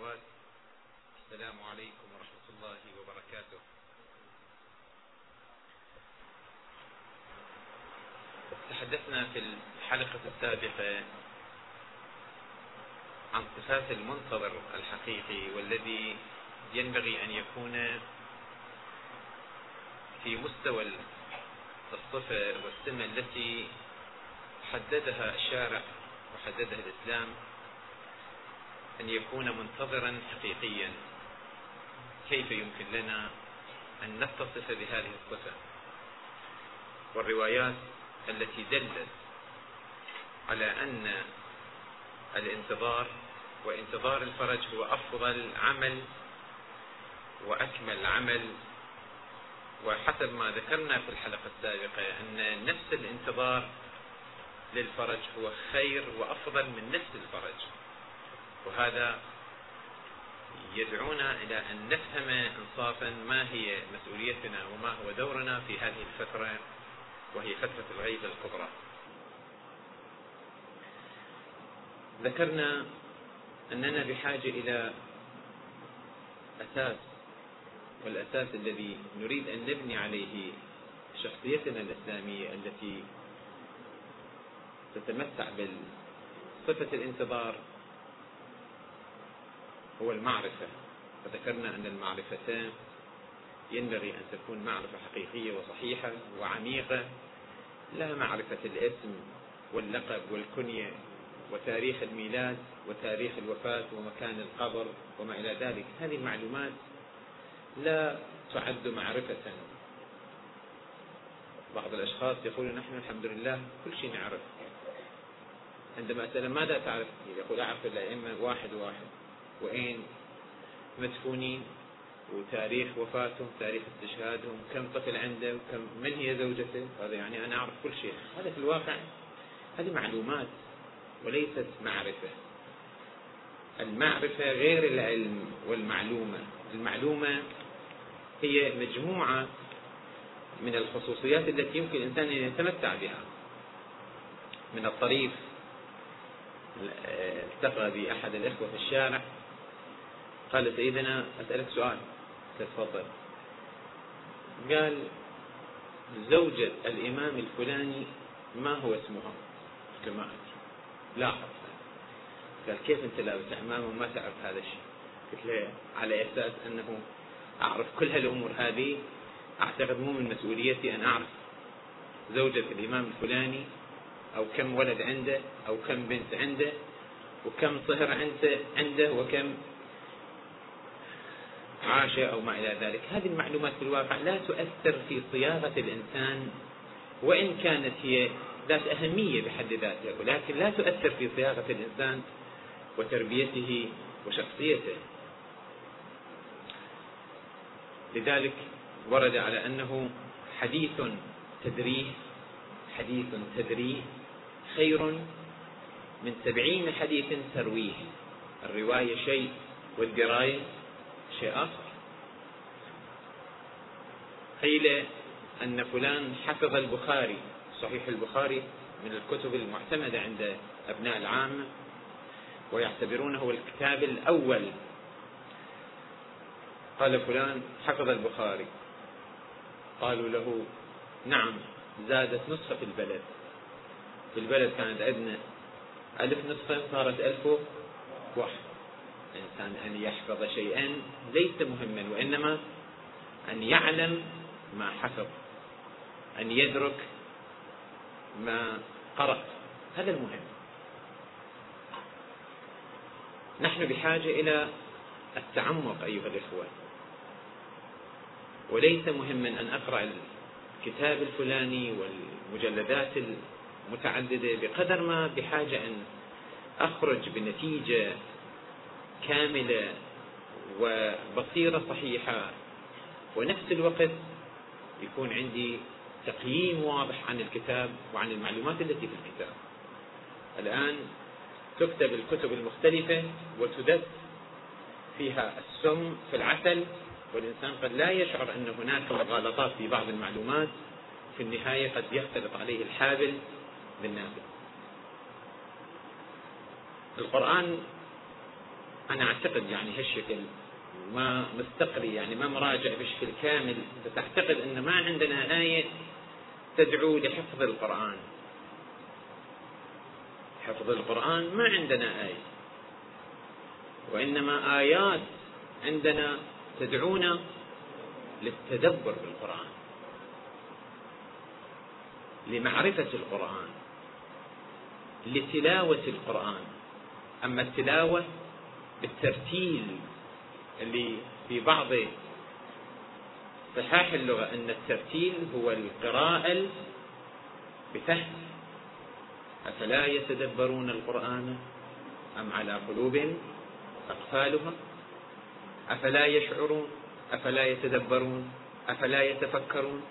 والأخوات السلام عليكم ورحمة الله وبركاته. تحدثنا في الحلقة السابقة عن صفات المنتظر الحقيقي والذي ينبغي أن يكون في مستوى الصفة والسمة التي حددها الشارع وحددها الإسلام. أن يكون منتظرا حقيقيا. كيف يمكن لنا أن نتصف بهذه الصفة؟ والروايات التي دلت على أن الانتظار وانتظار الفرج هو أفضل عمل وأكمل عمل. وحسب ما ذكرنا في الحلقة السابقة أن نفس الانتظار للفرج هو خير وأفضل من نفس الفرج. وهذا يدعونا إلى أن نفهم إنصافا ما هي مسؤوليتنا وما هو دورنا في هذه الفترة وهي فترة الغيبة الكبرى. ذكرنا أننا بحاجة إلى أساس والأساس الذي نريد أن نبني عليه شخصيتنا الإسلامية التي تتمتع بصفة الانتظار هو المعرفة. فذكرنا أن المعرفتان ينبغي أن تكون معرفة حقيقية وصحيحة وعميقة. لا معرفة الاسم واللقب والكنية وتاريخ الميلاد وتاريخ الوفاة ومكان القبر وما إلى ذلك. هذه المعلومات لا تعد معرفة. بعض الأشخاص يقولون نحن الحمد لله كل شيء نعرف. عندما أسأل ماذا تعرف؟ يقول أعرف الأئمة واحد واحد. وأين مدفونين وتاريخ وفاتهم تاريخ استشهادهم كم طفل عنده وكم من هي زوجته؟ هذا يعني أنا أعرف كل شيء. هذا في الواقع. هذه معلومات وليست معرفة. المعرفة غير العلم والمعلومة. المعلومة هي مجموعة من الخصوصيات التي يمكن الإنسان أن يتمتع بها. من الطريف التقى بأحد الإخوة في الشارع. قال سيدنا أسألك سؤال. تفضل. قال زوجة الإمام الفلاني ما هو اسمها كما لاحظ قال كيف أنت لابس عمامة وما تعرف هذا الشيء. قلت له على أساس أنه أعرف كل هالأمور هذه أعتقد مو من مسؤوليتي أن أعرف زوجة الإمام الفلاني أو كم ولد عنده أو كم بنت عنده وكم صهر عنده عنده وكم عاش أو ما إلى ذلك. هذه المعلومات في الواقع لا تؤثر في صياغة الإنسان وإن كانت هي ذات أهمية بحد ذاتها ولكن لا تؤثر في صياغة الإنسان وتربيته وشخصيته. لذلك ورد على أنه حديث تدريه حديث تدريه خير من سبعين حديث ترويه الرواية شيء والدراية شيء آخر قيل أن فلان حفظ البخاري صحيح البخاري من الكتب المعتمدة عند أبناء العامة ويعتبرونه الكتاب الأول. قال فلان حفظ البخاري قالوا له نعم زادت نسخة في البلد. في البلد كانت عندنا ألف نسخة صارت ألف واحد الإنسان أن يحفظ شيئا ليس مهما وإنما أن يعلم ما حفظ أن يدرك ما قرأ. هذا المهم. نحن بحاجة إلى التعمق أيها الإخوة. وليس مهما أن أقرأ الكتاب الفلاني والمجلدات المتعددة بقدر ما بحاجة أن أخرج بنتيجة كاملة وبصيرة صحيحة. ونفس الوقت يكون عندي تقييم واضح عن الكتاب وعن المعلومات التي في الكتاب. الآن تكتب الكتب المختلفة وتدس فيها السم في العسل والإنسان قد لا يشعر أن هناك مغالطات في بعض المعلومات. في النهاية قد يختلط عليه الحابل بالنابل. القرآن أنا أعتقد يعني هالشكل ما مستقري يعني ما مراجع بشكل كامل. بس أن ما عندنا آية تدعو لحفظ القرآن. حفظ القرآن ما عندنا آية. وإنما آيات عندنا تدعونا للتدبر بالقرآن لمعرفة القرآن لتلاوة القرآن. أما التلاوة بالترتيل اللي في بعض صحاح اللغة أن الترتيل هو القراءة بفهم. أفلا يتدبرون القرآن أم على قلوب أقفالها أفلا يشعرون؟ أفلا يتدبرون؟ أفلا يتفكرون؟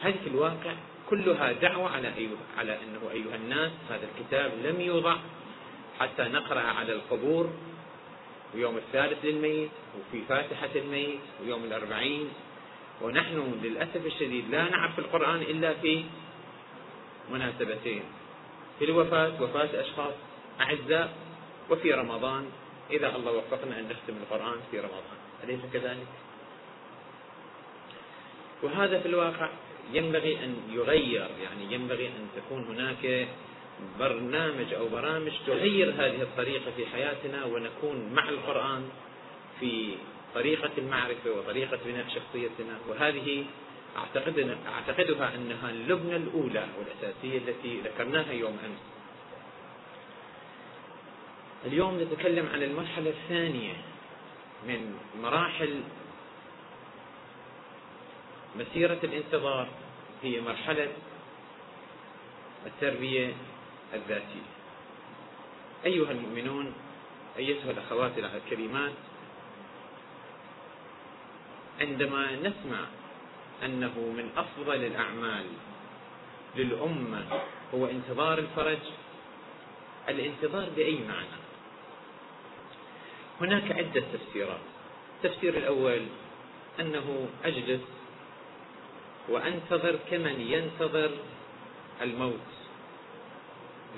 هذه في الواقع كلها دعوة على أيها على أنه أيها الناس هذا الكتاب لم يوضع حتى نقرأ على القبور ويوم الثالث للميت وفي فاتحة الميت ويوم الأربعين. ونحن للأسف الشديد لا نعرف القرآن إلا في مناسبتين. في الوفاة وفاة أشخاص أعزاء وفي رمضان. إذا الله وفقنا أن نختم القرآن في رمضان. أليس كذلك؟ وهذا في الواقع ينبغي أن يغير يعني ينبغي أن تكون هناك برنامج أو برامج تغير هذه الطريقة في حياتنا ونكون مع القرآن في طريقة المعرفة وطريقة بناء شخصيتنا. وهذه أعتقد أعتقدها أنها اللبنة الأولى والأساسية التي ذكرناها يوم أمس. اليوم نتكلم عن المرحلة الثانية من مراحل مسيرة الانتظار. هي مرحلة التربية الذاتية. أيها المؤمنون أيتها الأخوات الكريمات عندما نسمع أنه من أفضل الأعمال للأمة هو انتظار الفرج الانتظار بأي معنى؟ هناك عدة تفسيرات. التفسير الأول أنه أجلس وأنتظر كمن ينتظر الموت.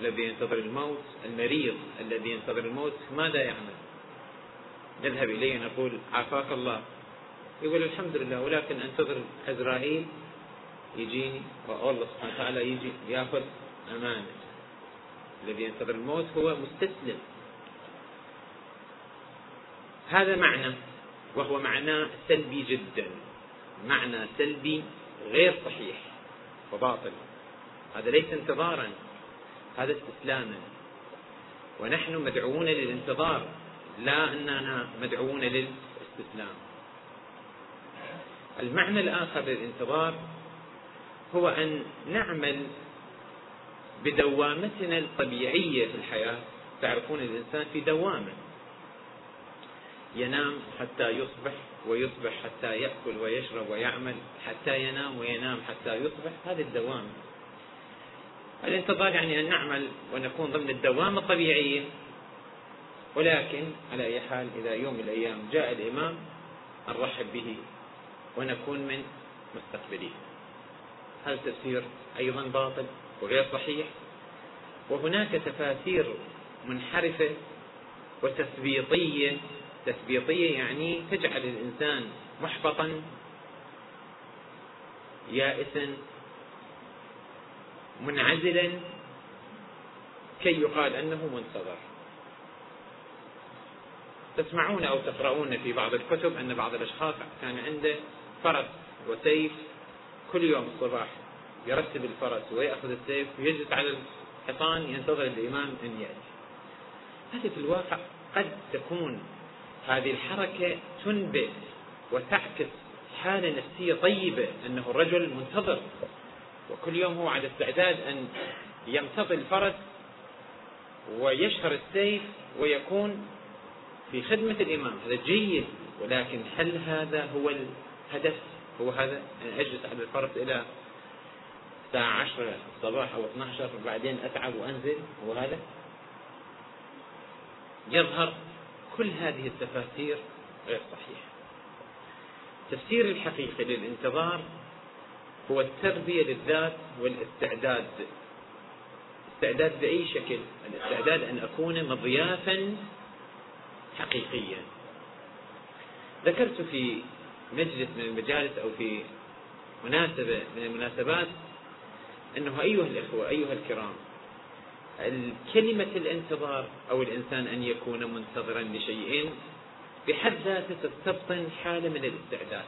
الذي ينتظر الموت المريض الذي ينتظر الموت ماذا يعمل؟ نذهب إليه نقول عافاك الله. يقول الحمد لله ولكن أنتظر عزرائيل يجيني والله سبحانه وتعالى يجي يأخذ امانه الذي ينتظر الموت هو مستسلم. هذا معنى وهو معنى سلبي جدا. معنى سلبي غير صحيح وباطل. هذا ليس انتظارا. هذا استسلاما. ونحن مدعوون للانتظار لا أننا مدعوون للاستسلام. المعنى الآخر للانتظار هو أن نعمل بدوامتنا الطبيعية في الحياة. تعرفون الإنسان في دوامة. ينام حتى يصبح ويصبح حتى يأكل ويشرب ويعمل حتى ينام وينام حتى يصبح. هذه الدوام الانتظار يعني أن نعمل ونكون ضمن الدوامة الطبيعية ولكن على أي حال إذا يوم من الأيام جاء الإمام نرحب به ونكون من مستقبليه هذا تفسير أيضا باطل وغير صحيح؟ وهناك تفاسير منحرفة وتثبيطية. تثبيطية يعني تجعل الإنسان محبطا يائسا منعزلا كي يقال أنه منتظر. تسمعون أو تقرؤون في بعض الكتب أن بعض الأشخاص كان عنده فرس وسيف كل يوم الصباح يرتب الفرس ويأخذ السيف ويجلس على الحصان ينتظر الإمام أن يأتي. هذه في الواقع قد تكون هذه الحركة تنبئ وتعكس حالة نفسية طيبة أنه الرجل منتظر. وكل يوم هو على استعداد أن يمتطي الفرس ويشهر السيف ويكون في خدمة الإمام. هذا جيد ولكن هل هذا هو الهدف؟ هو هذا أن أجلس على الفرس إلى الساعة عشرة الصباح أو 12 وبعدين أتعب وأنزل؟ هو هذا؟ يظهر كل هذه التفاسير غير صحيحة. التفسير الحقيقي للانتظار هو التربية للذات والاستعداد. استعداد بأي شكل؟ الاستعداد أن أكون مضيافا حقيقيا. ذكرت في مجلس من المجالس أو في مناسبة من المناسبات أنه أيها الإخوة أيها الكرام كلمة الانتظار أو الإنسان أن يكون منتظرا لشيء بحد ذاته تستبطن حالة من الاستعداد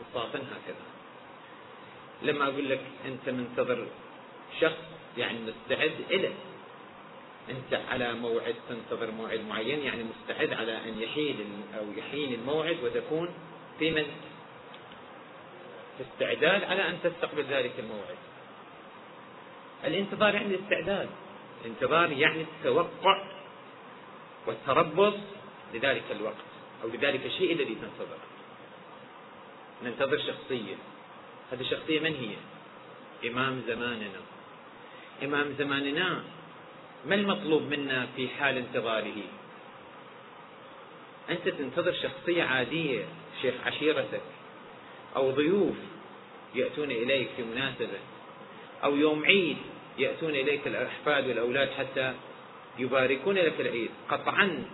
بساطا هكذا. لما أقول لك أنت منتظر شخص يعني مستعد إليه أنت على موعد تنتظر موعد معين يعني مستعد على أن يحيل أو يحين الموعد وتكون في من؟ في استعداد على أن تستقبل ذلك الموعد. الانتظار يعني الاستعداد. الانتظار يعني التوقع والتربص لذلك الوقت أو لذلك الشيء الذي تنتظره ننتظر شخصية هذه الشخصية من هي؟ إمام زماننا. إمام زماننا ما المطلوب منا في حال انتظاره؟ أنت تنتظر شخصية عادية شيخ عشيرتك أو ضيوف يأتون إليك في مناسبة أو يوم عيد يأتون إليك الأحفاد والأولاد حتى يباركون لك العيد. قطعا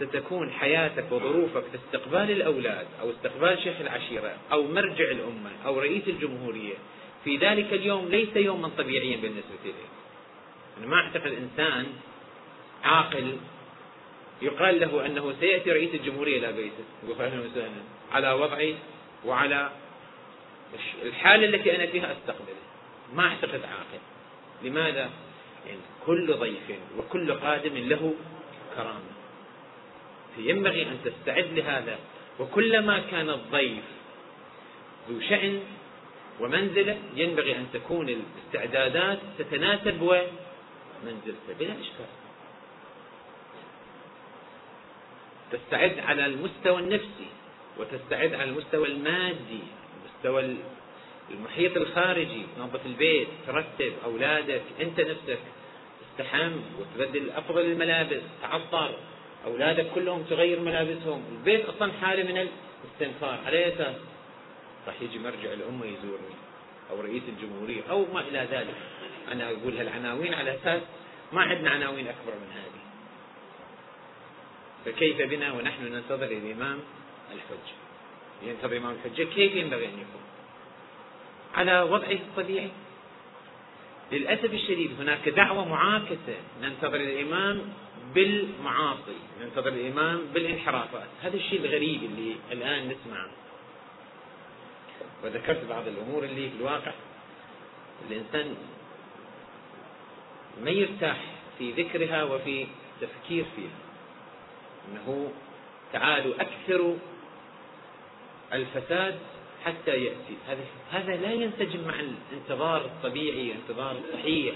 ستكون حياتك وظروفك في استقبال الأولاد أو استقبال شيخ العشيرة أو مرجع الأمة أو رئيس الجمهورية. في ذلك اليوم ليس يوما طبيعيا بالنسبة إليك أنا ما أعتقد إنسان عاقل يقال له أنه سيأتي رئيس الجمهورية إلى بيته يقول أهلا وسهلا على وضعي وعلى الحالة التي أنا فيها أستقبله. ما أعتقد عاقل. لماذا؟ يعني كل ضيف وكل قادم له كرامة. فينبغي أن تستعد لهذا. وكلما كان الضيف ذو شأن ومنزلة ينبغي أن تكون الاستعدادات تتناسب ومنزلته بلا إشكال. تستعد على المستوى النفسي وتستعد على المستوى المادي المستوى المحيط الخارجي تنظف البيت ترتب أولادك أنت نفسك تستحم وتبدل أفضل الملابس تعطر. أولادك كلهم تغير ملابسهم. البيت أصلا حالة من الاستنفار. على أساس؟ راح يجي مرجع الأمة يزورني أو رئيس الجمهورية أو ما إلى ذلك. أنا أقول هالعناوين على أساس ما عندنا عناوين أكبر من هذه. فكيف بنا ونحن ننتظر الإمام الحجة؟ ينتظر الإمام الحجة. كيف ينبغي أن يكون؟ على وضعه الطبيعي. للأسف الشديد هناك دعوة معاكسة. ننتظر الإمام بالمعاصي ننتظر الإمام بالانحرافات هذا الشيء الغريب اللي الآن نسمعه. وذكرت بعض الأمور اللي في الواقع. الإنسان ما يرتاح في ذكرها وفي التفكير فيها. أنه تعالوا أكثروا الفساد حتى يأتي هذا هذا لا ينسجم مع الانتظار الطبيعي الانتظار الصحيح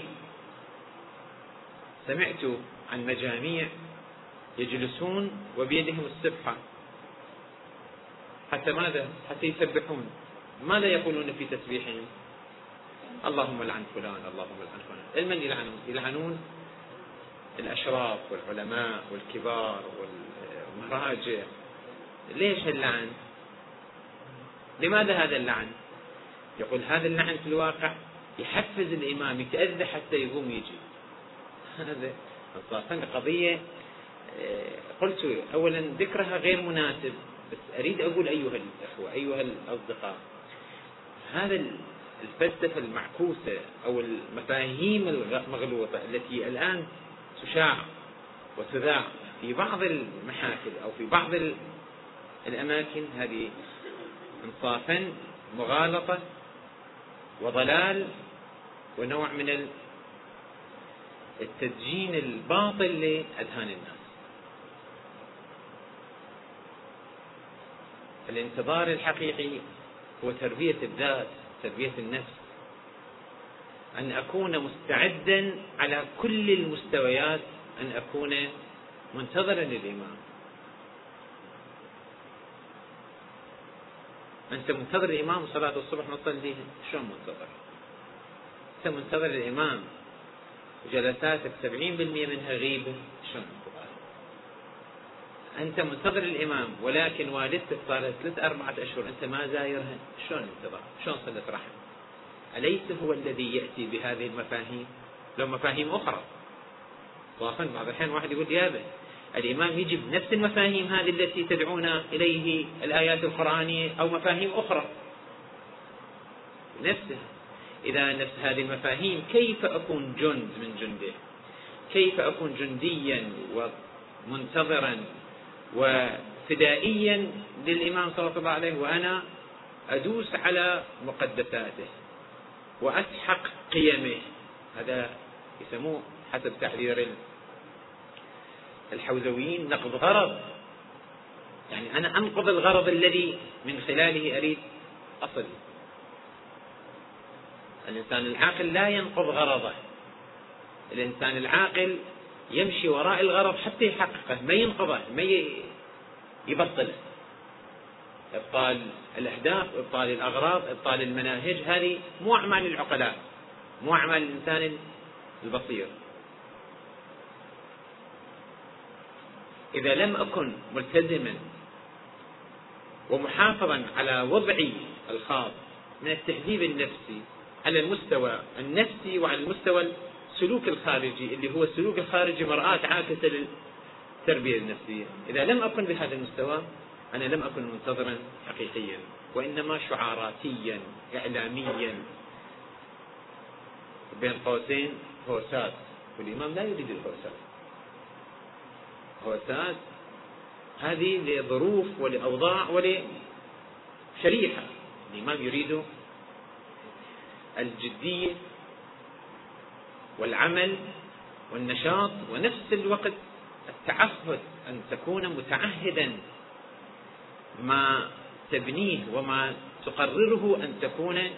سمعت عن مجاميع يجلسون وبيدهم السبحة حتى ماذا؟ حتى يسبحون ماذا يقولون في تسبيحهم؟ اللهم لعن فلان اللهم لعن فلان لمن يلعنون؟ يلعنون الأشراف والعلماء والكبار والمراجع ليش اللعن؟ لماذا هذا اللعن؟ يقول هذا اللعن في الواقع يحفز الإمام يتأذى حتى يقوم يجي هذا أصلا قضية آه، قلت أولا ذكرها غير مناسب بس أريد أقول أيها الأخوة أيها الأصدقاء هذا الفلسفة المعكوسة أو المفاهيم المغلوطة التي الآن تشاع وتذاع في بعض المحافل أو في بعض الأماكن هذه انصافا مغالطة وضلال ونوع من التدجين الباطل لأذهان الناس. الانتظار الحقيقي هو تربية الذات تربية النفس. أن أكون مستعدا على كل المستويات أن أكون منتظرا للإمام أنت منتظر الإمام صلاة الصبح نصلي شلون منتظر؟ أنت منتظر الإمام سبعين بالمئة منها غيبة شلون أنت منتظر الإمام ولكن والدتك صار ثلاث أربعة أشهر أنت ما زايرها. شلون انتظار شلون صلة رحم؟ أليس هو الذي يأتي بهذه المفاهيم؟ لو مفاهيم أخرى. صافا بعض الأحيان واحد يقول يابا الإمام يجب نفس المفاهيم هذه التي تدعون إليه الآيات القرآنية أو مفاهيم أخرى. نفسها. إذا نفس هذه المفاهيم كيف أكون جند من جنده؟ كيف أكون جنديا ومنتظرا وفدائيا للإمام صلى الله عليه وأنا أدوس على مقدساته وأسحق قيمه. هذا يسموه حسب تعبير الحوزويين نقض غرض. يعني أنا أنقض الغرض الذي من خلاله أريد أصل. الإنسان العاقل لا ينقض غرضه. الإنسان العاقل يمشي وراء الغرض حتى يحققه ما ينقضه ما يبطله. إبطال الأهداف إبطال الأغراض إبطال المناهج هذه مو أعمال العقلاء مو أعمال الإنسان البصير. إذا لم أكن ملتزما ومحافظا على وضعي الخاص من التهذيب النفسي على المستوى النفسي وعلى المستوى السلوك الخارجي اللي هو السلوك الخارجي مرآة عاكسة للتربية النفسية. إذا لم أكن بهذا المستوى أنا لم أكن منتظرا حقيقيا وإنما شعاراتيا إعلاميا. بين قوسين هوسات. والإمام لا يريد الهوسات. هوسات هذه لظروف ولأوضاع ولشريحة. الإمام يريد الجدية والعمل والنشاط ونفس الوقت التعهد أن تكون متعهدا ما تبنيه وما تقرره أن تكون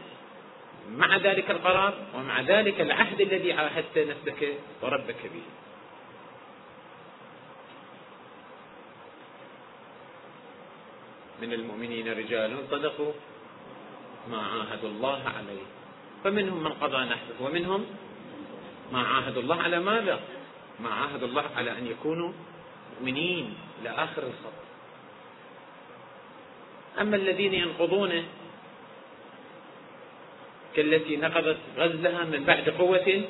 مع ذلك القرار ومع ذلك العهد الذي عاهدت نفسك وربك به. من المؤمنين رجال صدقوا ما عاهدوا الله عليه. فمنهم من قضى نحبه ومنهم ما عاهدوا الله على ماذا؟ ما عاهدوا الله على أن يكونوا مؤمنين إلى آخر الخط. أما الذين ينقضونه كالتي نقضت غزلها من بعد قوة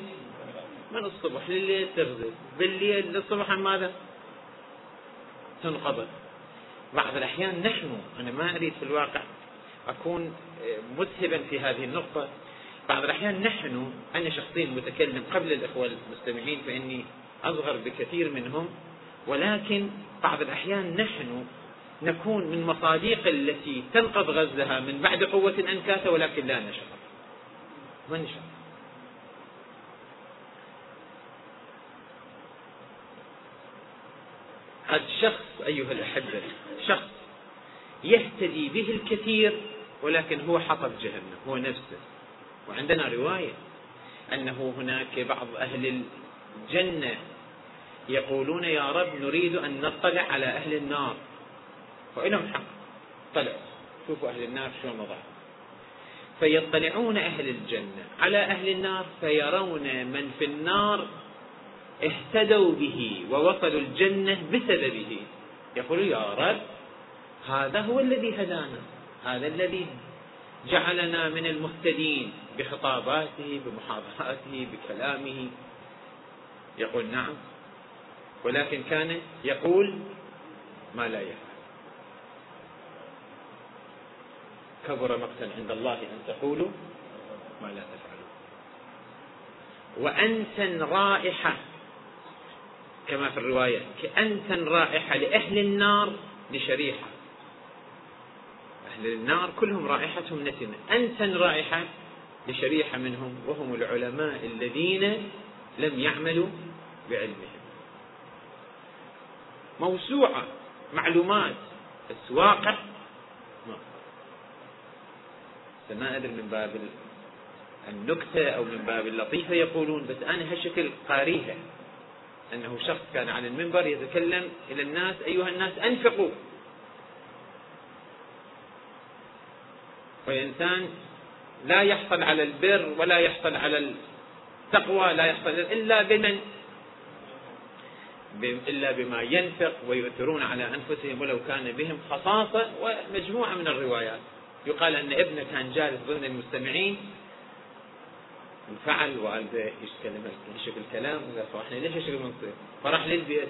من الصبح لليل تغزل بالليل للصبح ماذا؟ تنقض بعض الأحيان نحن أنا ما أريد في الواقع أكون مذهبا في هذه النقطة. بعض الأحيان نحن أنا شخصيا متكلم قبل الإخوة المستمعين فإني أصغر بكثير منهم ولكن بعض الأحيان نحن نكون من مصاديق التي تنقض غزلها من بعد قوة أنكاثة ولكن لا نشعر ما نشعر قد شخص أيها الأحبة شخص يهتدي به الكثير ولكن هو حطب جهنم هو نفسه. وعندنا رواية أنه هناك بعض أهل الجنة يقولون يا رب نريد أن نطلع على أهل النار. وإلهم حق. طلعوا. شوفوا أهل النار شلون وضعهم. فيطلعون أهل الجنة على أهل النار فيرون من في النار اهتدوا به ووصلوا الجنة بسببه. يقول يا رب هذا هو الذي هدانا هذا الذي جعلنا من المهتدين بخطاباته بمحاضراته بكلامه. يقول نعم ولكن كان يقول ما لا يفعل. كبر مقتا عند الله أن تقولوا ما لا تفعلون وأنتن رائحة كما في الرواية كأنتن رائحة لأهل النار لشريحة. أهل النار كلهم رائحتهم نتنة أنتن رائحة لشريحة منهم وهم العلماء الذين لم يعملوا بعلمهم. موسوعة معلومات بس واقع ما أدري من باب النكتة أو من باب اللطيفة يقولون بس أنا هالشكل قاريها. أنه شخص كان على المنبر يتكلم إلى الناس أيها الناس أنفقوا. وإنسان لا يحصل على البر ولا يحصل على التقوى لا يحصل إلا بمن؟ إلا بما ينفق ويؤثرون على أنفسهم ولو كان بهم خصاصة ومجموعة من الروايات. يقال أن ابنه كان جالس ضمن المستمعين انفعل والده يتكلم يشوف الكلام قال إحنا ليش إيش المنصب؟ فراح للبيت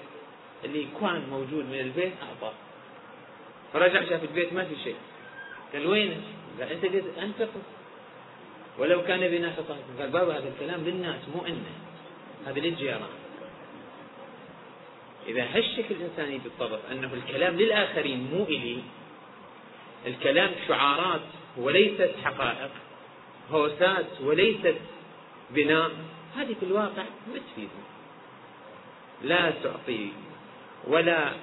اللي كان موجود من البيت أعطاه. فرجع شاف البيت ما في شيء. قال وينه؟ قال أنت قلت أنفق ولو كان بنا خطأ قال بابا هذا الكلام للناس مو إنه. هذا للجيران. إذا هالشكل الإنساني بالضبط أنه الكلام للآخرين مو إلي الكلام شعارات وليست حقائق هوسات وليست بناء. هذه في الواقع ما تفيدنا لا تعطي ولا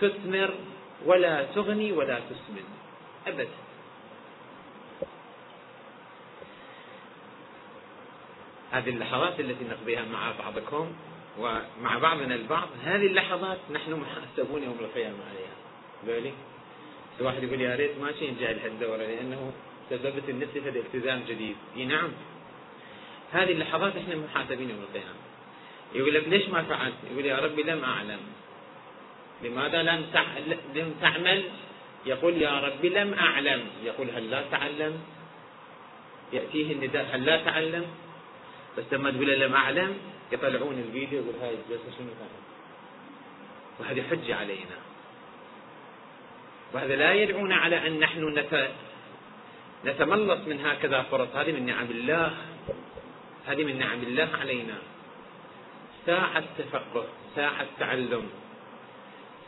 تثمر ولا تغني ولا تسمن. أبدا. هذه اللحظات التي نقضيها مع بعضكم ومع بعضنا البعض هذه اللحظات نحن محاسبون يوم القيامة عليها. بالي؟ واحد يقول يا ريت ما شيء نجي لهالدورة لأنه سببت النفس هذا التزام جديد. إي نعم. هذه اللحظات إحنا محاسبين يوم القيامة يقول لك ليش ما فعلت؟ يقول يا ربي لم أعلم لماذا لم لم تعمل؟ يقول يا ربي لم أعلم يقول هل لا تعلم؟ يأتيه النداء هل لا تعلم؟ بس لما تقول لم أعلم يطلعون الفيديو يقول هاي الجلسة شنو كانت؟ وهذه حجة علينا وهذا لا يدعونا على أن نحن نتملص من هكذا فرص هذه من نعم الله هذه من نعم الله علينا. ساعة تفقه ساعة تعلم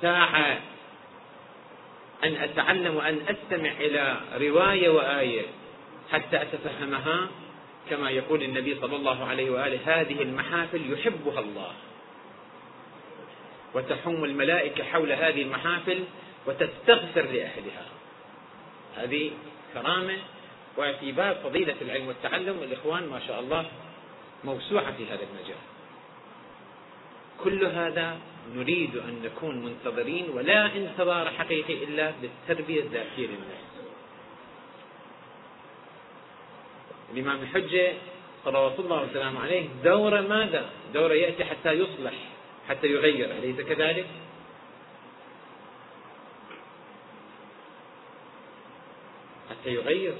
ساعة أن أتعلم وأن أستمع إلى رواية وآية حتى أتفهمها. كما يقول النبي صلى الله عليه وآله هذه المحافل يحبها الله. وتحوم الملائكة حول هذه المحافل وتستغفر لأهلها. هذه كرامة وفي باب فضيلة العلم والتعلم الإخوان ما شاء الله موسوعة في هذا المجال. كل هذا نريد أن نكون منتظرين ولا انتظار حقيقي إلا بالتربية الذاتية للناس. الإمام الحجة صلوات الله وسلامه عليه دورة ماذا؟ دورة يأتي حتى يصلح حتى يغير. أليس كذلك؟ حتى يغير.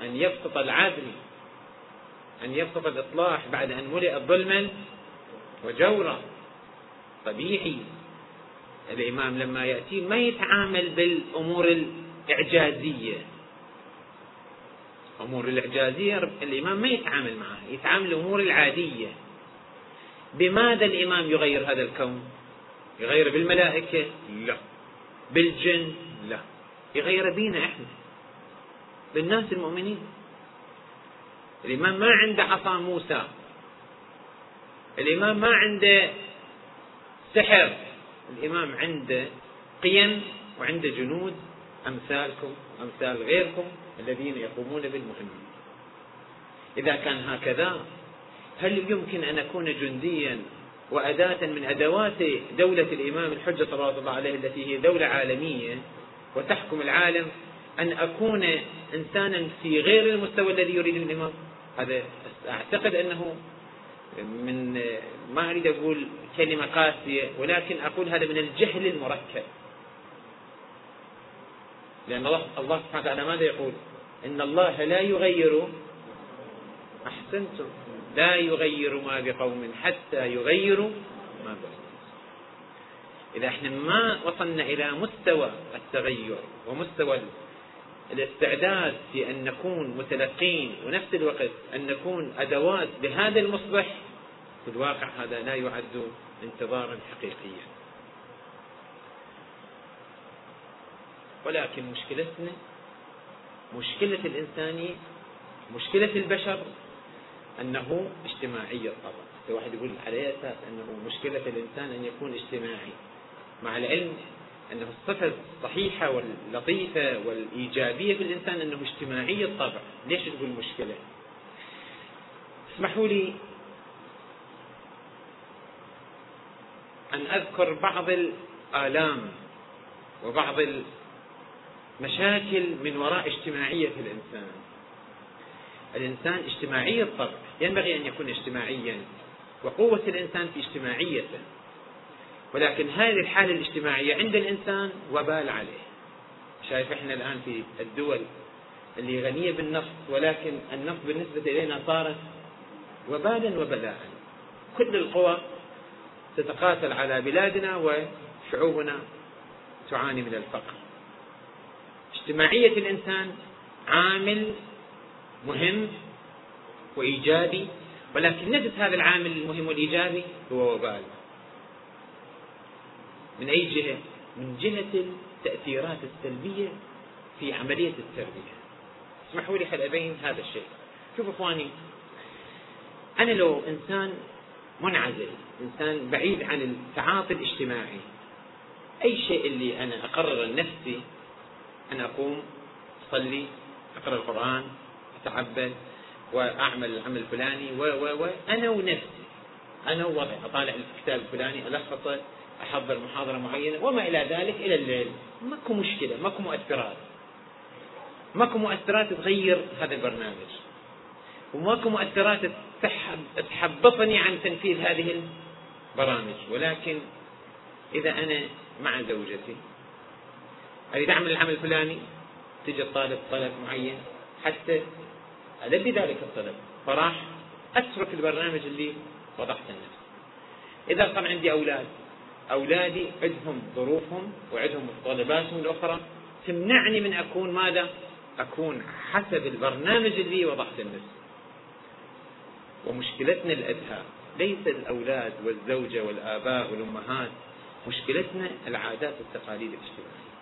أن يبسط العدل. أن يبسط الإصلاح بعد أن ملئ ظلما وجورا طبيعي الإمام لما يأتي ما يتعامل بالأمور الإعجازية؟ أمور الإعجازية الإمام ما يتعامل معها يتعامل الأمور العادية. بماذا الإمام يغير هذا الكون؟ يغير بالملائكة؟ لا. بالجن؟ لا. يغير بينا إحنا. بالناس المؤمنين. الإمام ما عنده عصا موسى. الإمام ما عنده سحر. الإمام عنده قيم وعنده جنود. أمثالكم أمثال غيركم الذين يقومون بالمهمة. إذا كان هكذا هل يمكن أن أكون جنديا وأداة من أدوات دولة الإمام الحجة صلى الله عليه التي هي دولة عالمية وتحكم العالم أن أكون إنسانا في غير المستوى الذي يريد الإمام؟ هذا أعتقد أنه من ما أريد أقول كلمة قاسية ولكن أقول هذا من الجهل المركب. لأن الله الله سبحانه وتعالى ماذا يقول؟ إن الله لا يغير أحسنتم. لا يغير ما بقوم حتى يغيروا ما بقوم إذا إحنا ما وصلنا إلى مستوى التغير ومستوى الاستعداد في أن نكون متلقين ونفس الوقت أن نكون أدوات بهذا المصبح في الواقع هذا لا يعد انتظارا حقيقيا. ولكن مشكلتنا مشكلة الإنسانية مشكلة البشر أنه اجتماعي الطبع واحد يقول على أساس أنه مشكلة الإنسان أن يكون اجتماعي. مع العلم أنه الصفة الصحيحة واللطيفة والإيجابية في الإنسان أنه اجتماعي الطبع. ليش تقول مشكلة؟ اسمحوا لي أن أذكر بعض الآلام وبعض المشاكل من وراء اجتماعية الإنسان. الإنسان اجتماعي الطبع. ينبغي أن يكون اجتماعيا. وقوة الإنسان في اجتماعيته. ولكن هذه الحالة الاجتماعية عند الإنسان وبال عليه. شايف إحنا الآن في الدول اللي غنية بالنفط ولكن النفط بالنسبة إلينا صارت وبالا وبلاء كل القوى تتقاتل على بلادنا وشعوبنا تعاني من الفقر. اجتماعية الإنسان عامل مهم وإيجابي ولكن نفس هذا العامل المهم والإيجابي هو وبال من أي جهة؟ من جهة التأثيرات السلبية في عملية التربية اسمحوا لي أبين هذا الشيء شوفوا إخواني أنا لو إنسان منعزل إنسان بعيد عن التعاطي الاجتماعي أي شيء اللي أنا أقرر لنفسي أن أقوم أصلي أقرأ القرآن أتعبد وأعمل العمل الفلاني و و و أنا ونفسي أنا ووضعي أطالع الكتاب الفلاني ألخصه أحضر محاضرة معينة وما إلى ذلك إلى الليل. ماكو مشكلة ماكو مؤثرات. ماكو مؤثرات تغير هذا البرنامج. وماكو مؤثرات تحبطني عن تنفيذ هذه البرامج. ولكن إذا أنا مع زوجتي أريد أعمل العمل الفلاني تجي الطالب طلب معين حتى ألبي ذلك الطلب. فراح أترك البرنامج اللي وضحت النفس إذا كان عندي أولاد أولادي عندهم ظروفهم وعندهم متطلباتهم الأخرى. تمنعني من أكون ماذا؟ أكون حسب البرنامج اللي وضحت النفس. ومشكلتنا الأدهى ليس الأولاد والزوجة والآباء والأمهات مشكلتنا العادات والتقاليد الاجتماعية.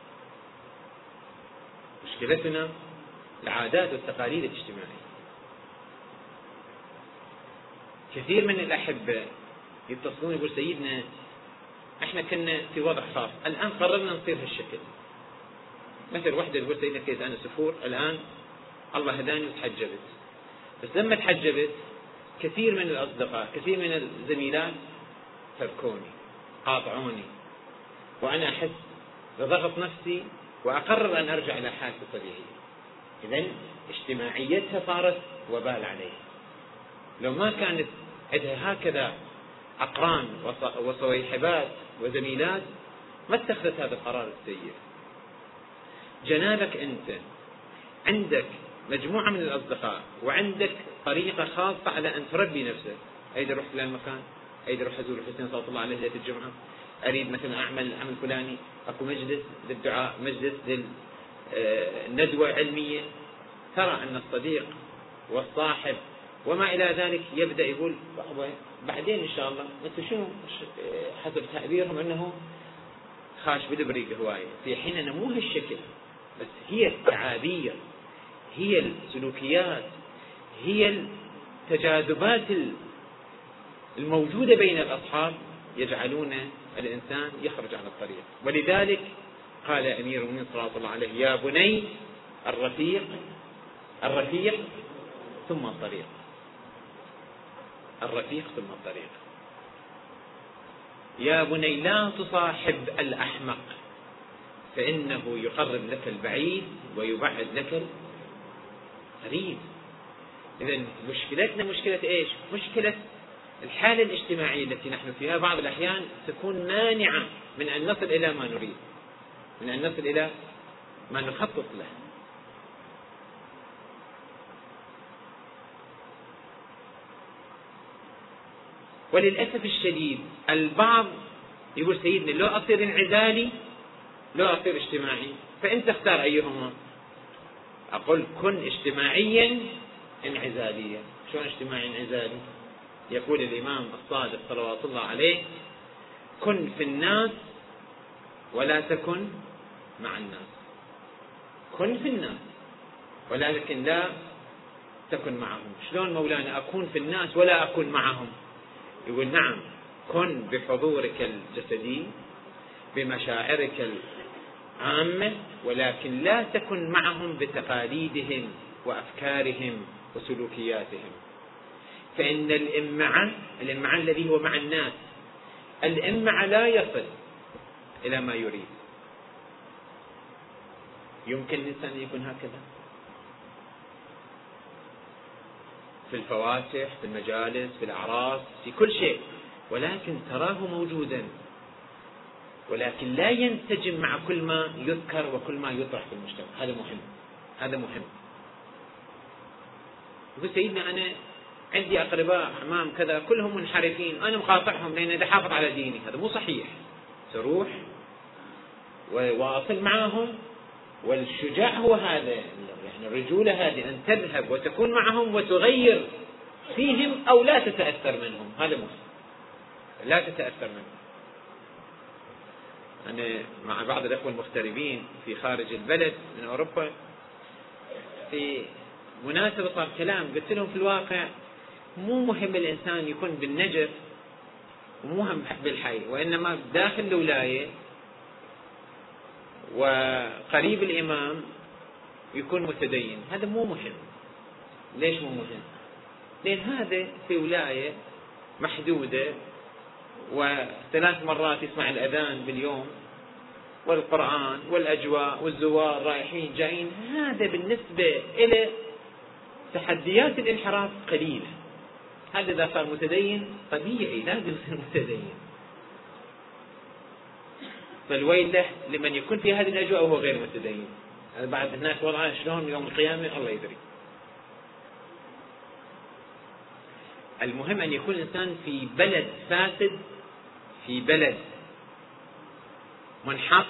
مشكلتنا العادات والتقاليد الاجتماعية. كثير من الأحبة يتصلون يقول سيدنا إحنا كنا في وضع خاص الآن قررنا نصير هالشكل. مثل وحدة تقول سيدنا كيس أنا سفور الآن الله هداني وتحجبت. بس لما تحجبت كثير من الأصدقاء كثير من الزميلات تركوني قاطعوني. وأنا أحس بضغط نفسي وأقرر أن أرجع إلى حالتي الطبيعية إذا اجتماعيتها صارت وبال عليها لو ما كانت عندها هكذا أقران وصويحبات وزميلات ما اتخذت هذا القرار السيء. جنابك أنت عندك مجموعة من الأصدقاء وعندك طريقة خاصة على أن تربي نفسك. أريد أروح فلان مكان أريد أروح أزور الحسين صلى الله عليه ليلة الجمعة. أريد مثلا أعمل العمل الفلاني أكو مجلس للدعاء مجلس للندوة علمية. ترى أن الصديق والصاحب وما إلى ذلك يبدأ يقول بعدين إن شاء الله. أنتم شنو؟ حسب تعبيرهم أنه خاش بالبريق هواية في حين أنه مو هالشكل بس هي التعابير هي السلوكيات هي التجاذبات الموجودة بين الأصحاب يجعلون الإنسان يخرج عن الطريق. ولذلك قال أمير المؤمنين صلى الله عليه يا بني الرفيق الرفيق ثم الطريق. الرفيق ثم الطريق. يا بني لا تصاحب الأحمق فإنه يقرب لك البعيد ويبعد لك القريب. إذا مشكلتنا مشكلة إيش؟ مشكلة الحالة الاجتماعية التي نحن فيها بعض الأحيان تكون مانعة من أن نصل إلى ما نريد من أن نصل إلى ما نخطط له. وللأسف الشديد البعض يقول سيدنا لو أصير انعزالي لو أصير اجتماعي فأنت اختار أيهما؟ أقول كن اجتماعيا انعزاليا. شلون اجتماعي انعزالي؟ يقول الإمام الصادق صلوات الله عليه كن في الناس ولا تكن مع الناس. كن في الناس ولكن لا تكن معهم. شلون مولانا أكون في الناس ولا أكون معهم؟ يقول نعم كن بحضورك الجسدي بمشاعرك العامة ولكن لا تكن معهم بتقاليدهم وأفكارهم وسلوكياتهم. فإن الإمعة الإمعة الذي هو مع الناس الإمعة لا يصل إلى ما يريد. يمكن الإنسان يكون هكذا؟ في الفواتح في المجالس في الأعراس في كل شيء. ولكن تراه موجودا. ولكن لا ينسجم مع كل ما يذكر وكل ما يطرح في المجتمع. هذا مهم. هذا مهم. يقول سيدنا أنا عندي أقرباء أعمام كذا كلهم منحرفين. أنا مقاطعهم لأن أنا حافظ على ديني. هذا مو صحيح. تروح وواصل معهم والشجاع هو هذا. الرجولة هذه أن تذهب وتكون معهم وتغير فيهم أو لا تتأثر منهم. هذا مهم لا تتأثر منهم. أنا مع بعض الأخوة المغتربين في خارج البلد من أوروبا في مناسبة صار كلام قلت لهم في الواقع مو مهم الإنسان يكون بالنجف ومو مهم بالحي وإنما داخل الولاية وقريب الإمام يكون متدين. هذا مو مهم. ليش مو مهم؟ لأن هذا في ولاية محدودة وثلاث مرات يسمع الأذان باليوم والقرآن والأجواء والزوار رايحين جايين. هذا بالنسبة إلى تحديات الانحراف قليلة. هذا إذا صار متدين طبيعي لازم يصير متدين. فالويل له لمن يكون في هذه الأجواء وهو غير متدين. بعد الناس وضعها شلون يوم القيامة؟ الله يدري. المهم أن يكون الإنسان في بلد فاسد في بلد منحط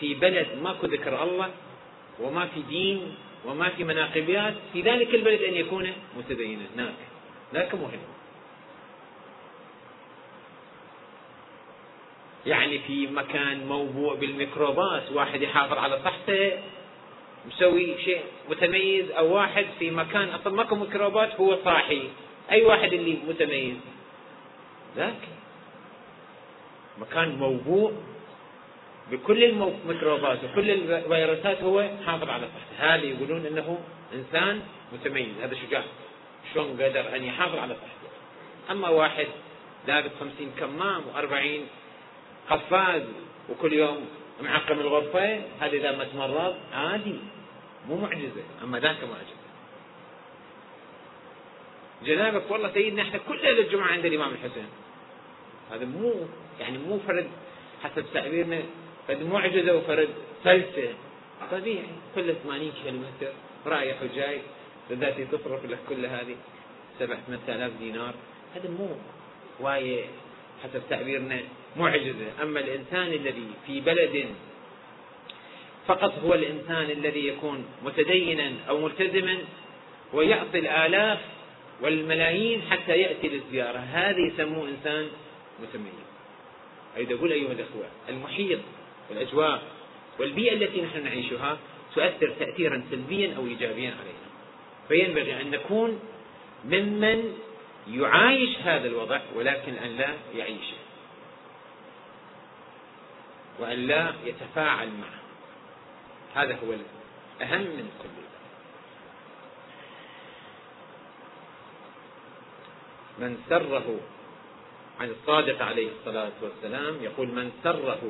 في بلد ماكو ذكر الله وما في دين وما في مناقبيات في ذلك البلد أن يكون متدينا هناك. ذاك مهم. يعني في مكان موبوع بالميكروبات واحد يحافظ على صحته مسوي شيء متميز أو واحد في مكان أصلا ماكو ميكروبات هو صاحي. أي واحد اللي متميز. ذاك مكان موبوء بكل الميكروبات وكل الفيروسات هو حافظ على صحته. هذا يقولون إنه إنسان متميز. هذا شجاع. شلون قدر أن يحافظ على صحته؟ أما واحد لابس خمسين كمام وأربعين قفاز وكل يوم معقم الغرفة هذا إذا ما تمرض عادي مو معجزة أما ذاك معجزة. جنابك والله سيدنا إحنا كل ليلة الجمعة عند الإمام الحسين. هذا مو يعني مو فرد حسب تعبيرنا فرد معجزة وفرد فلسة طبيعي كل 80 كيلومتر رايح وجاي بالذات تصرف لك كل هذه سبعة ثمانية آلاف دينار. هذا مو واية حسب تعبيرنا معجزة. أما الإنسان الذي في بلد فقط هو الإنسان الذي يكون متدينا أو ملتزما ويعطي الآلاف والملايين حتى يأتي للزيارة. هذا يسموه إنسان متميز. أريد أقول أيها الأخوة المحيط والأجواء والبيئة التي نحن نعيشها تؤثر تأثيرا سلبيا أو إيجابيا علينا فينبغي أن نكون ممن يعايش هذا الوضع ولكن أن لا يعيشه. وأن لا يتفاعل معه. هذا هو الأهم من كل ذلك. من سره عن الصادق عليه الصلاة والسلام يقول من سره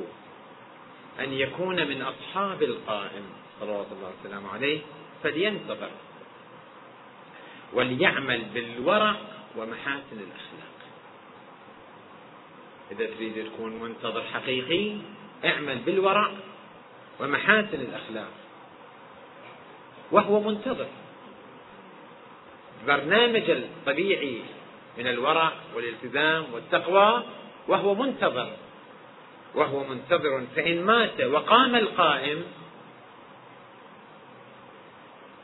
أن يكون من أصحاب القائم صلوات الله وسلامه عليه فلينتظر وليعمل بالورع ومحاسن الأخلاق. إذا تريد تكون منتظر حقيقي اعمل بالورع ومحاسن الأخلاق. وهو منتظر. برنامج الطبيعي من الورع والالتزام والتقوى وهو منتظر. وهو منتظر فإن مات وقام القائم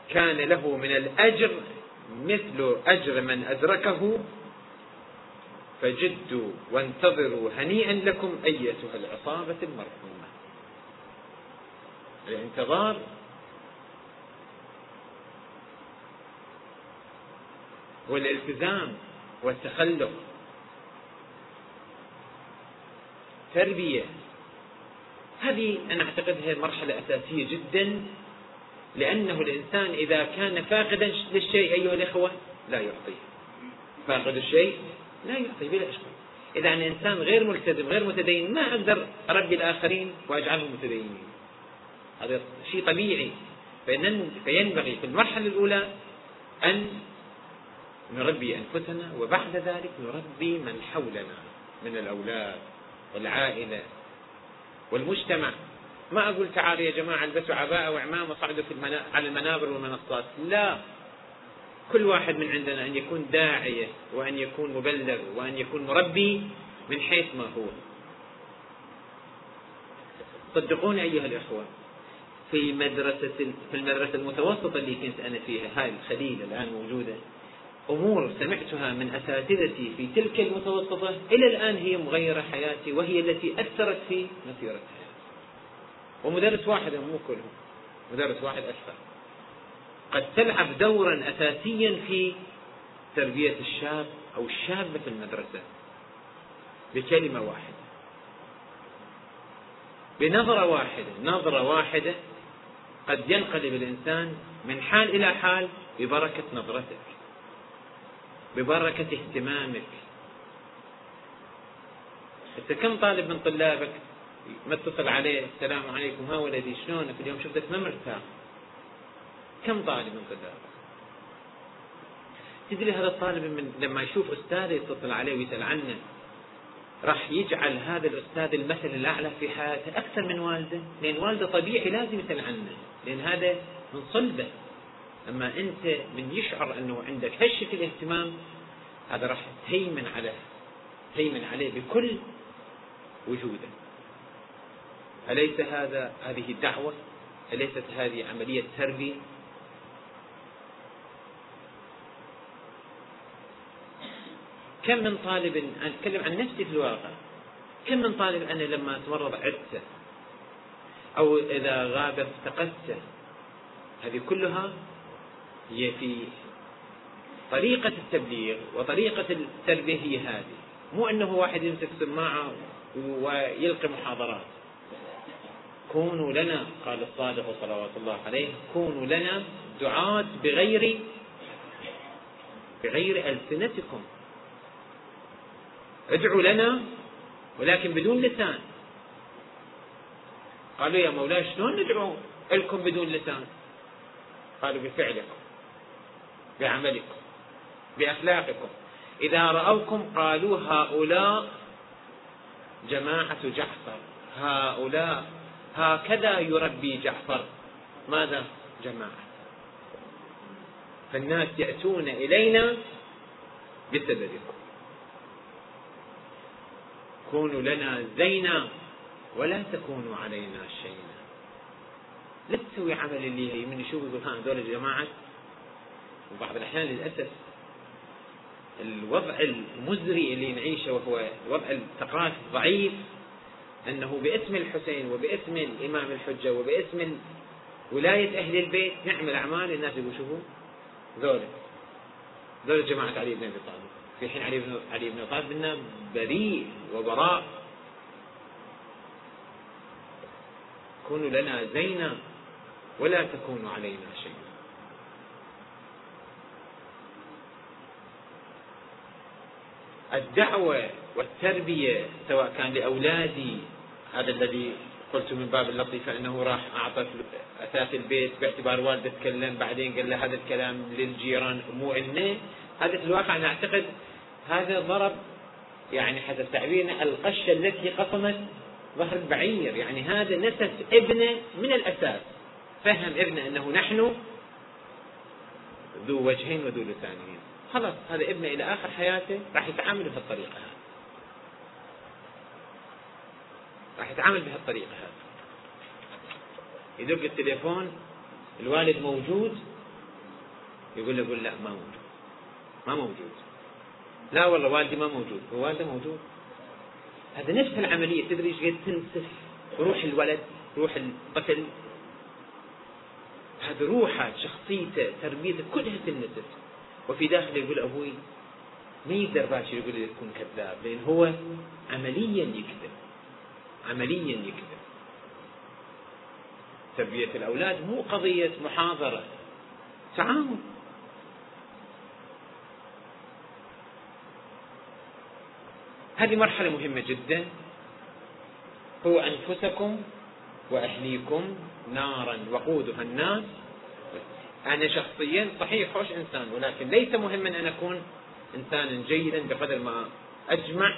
كان له من الأجر مثل أجر من أدركه فجدوا وانتظروا هنيئا لكم أيتها العصابة المرحومة. الانتظار والالتزام والتخلق. تربية. هذه أنا أعتقدها مرحلة أساسية جدا لأنه الإنسان إذا كان فاقدا للشيء أيها الإخوة لا يعطيه. فاقد الشيء لا يعطي بلا إشكال. إذا أنا إنسان غير ملتزم غير متدين ما أقدر أربي الآخرين وأجعلهم متدينين. هذا شيء طبيعي. فينبغي في المرحلة الأولى أن نربي أنفسنا وبعد ذلك نربي من حولنا من الأولاد والعائلة والمجتمع. ما أقول تعالوا يا جماعة البسوا عباءة وعمامة وصعدوا في المنا... على المنابر والمنصات. لا. كل واحد من عندنا أن يكون داعية وأن يكون مبلغ وأن يكون مربي من حيث ما هو. صدقوني أيها الإخوة في مدرسة في المدرسة المتوسطة اللي كنت أنا فيها هاي الخليل الآن موجودة أمور سمعتها من أساتذتي في تلك المتوسطة إلى الآن هي مغيرة حياتي وهي التي أثرت في مسيرة حياتي. ومدرس واحد مو كلهم مدرس واحد أكثر قد تلعب دورا أساسيا في تربية الشاب أو الشابة في المدرسة بكلمة واحدة. بنظرة واحدة. نظرة واحدة قد ينقلب الإنسان من حال إلى حال ببركة نظرتك ببركة اهتمامك. أنت كم طالب من طلابك؟ ما عليه؟ السلام عليكم. ها ولدي شلونك؟ اليوم شفتك ما مرتاح. كم طالب طلابك تدري هذا الطالب من لما يشوف أستاذه يتصل عليه ويسأل عنه راح يجعل هذا الأستاذ المثل الأعلى في حياته أكثر من والده لأن والده طبيعي لازم يسأل عنه لأن هذا من صلبه. أما أنت من يشعر أنه عندك هالشكل الاهتمام هذا راح تهيمن عليه تهيمن عليه بكل وجوده. أليس هذا هذه الدعوة؟ أليست هذه عملية تربية؟ كم من طالب أنا أتكلم عن نفسي في الواقع؟ كم من طالب أنا لما أتمرض عدته أو إذا غاب افتقدته؟ هذه كلها هي في طريقة التبليغ وطريقة التربية هي هذه. مو أنه واحد يمسك سماعة ويلقي محاضرات. كونوا لنا قال الصادق صلوات الله عليه كونوا لنا دعاة بغير بغير ألسنتكم. ادعوا لنا ولكن بدون لسان. قالوا يا مولاي شلون ندعو لكم بدون لسان؟ قالوا بفعلكم بعملكم بأخلاقكم. إذا رأوكم قالوا هؤلاء جماعة جعفر هؤلاء هكذا يربي جعفر. ماذا؟ جماعة. فالناس يأتون إلينا بسببكم. كونوا لنا زينا ولا تكونوا علينا شينا لا تسوي عمل اللي من يشوف يقول ها هذول الجماعة وبعض الأحيان للأسف الوضع المزري اللي نعيشه وهو الوضع الثقافي الضعيف أنه باسم الحسين وباسم الإمام الحجة وباسم ولاية أهل البيت نعمل أعمال. الناس يقول شوفوا ذولا ذولا جماعة علي بن أبي طالب. في حين علي بن علي بن طالب منا بريء وبراء. كونوا لنا زينا ولا تكونوا علينا شيئا الدعوة والتربية سواء كان لأولادي هذا الذي قلت من باب اللطيفة أنه راح أعطى أثاث البيت باعتبار والدة تكلم بعدين قال له هذا الكلام للجيران مو إلنا هذا في الواقع أنا أعتقد هذا ضرب يعني حسب تعبيرنا القشة التي قصمت ظهر البعير يعني هذا نسف ابنه من الأساس. فهم ابنه أنه نحن ذو وجهين وذو لسانين. خلاص هذا ابنه إلى آخر حياته راح يتعامل بهالطريقة هذه. راح يتعامل بهالطريقة هذه. يدق التليفون الوالد موجود؟ يقول له يقول لا ما موجود. ما موجود. لا والله والدي ما موجود. هو والده موجود. هذا نفس العملية. تدري إيش قد تنسف روح الولد روح الطفل. هذا روحه شخصيته تربيته كلها تنسف وفي داخله يقول أبوي ما يقدر باشر يقول لي تكون كذاب لأن هو عمليا يكذب. عمليا يكذب. تربية الأولاد مو قضية محاضرة. تعاون. هذه مرحلة مهمة جدا. هو أنفسكم وأهليكم نارا وقودها الناس. أنا شخصيا صحيح خوش إنسان ولكن ليس مهما أن أكون إنسانا جيدا بقدر ما أجمع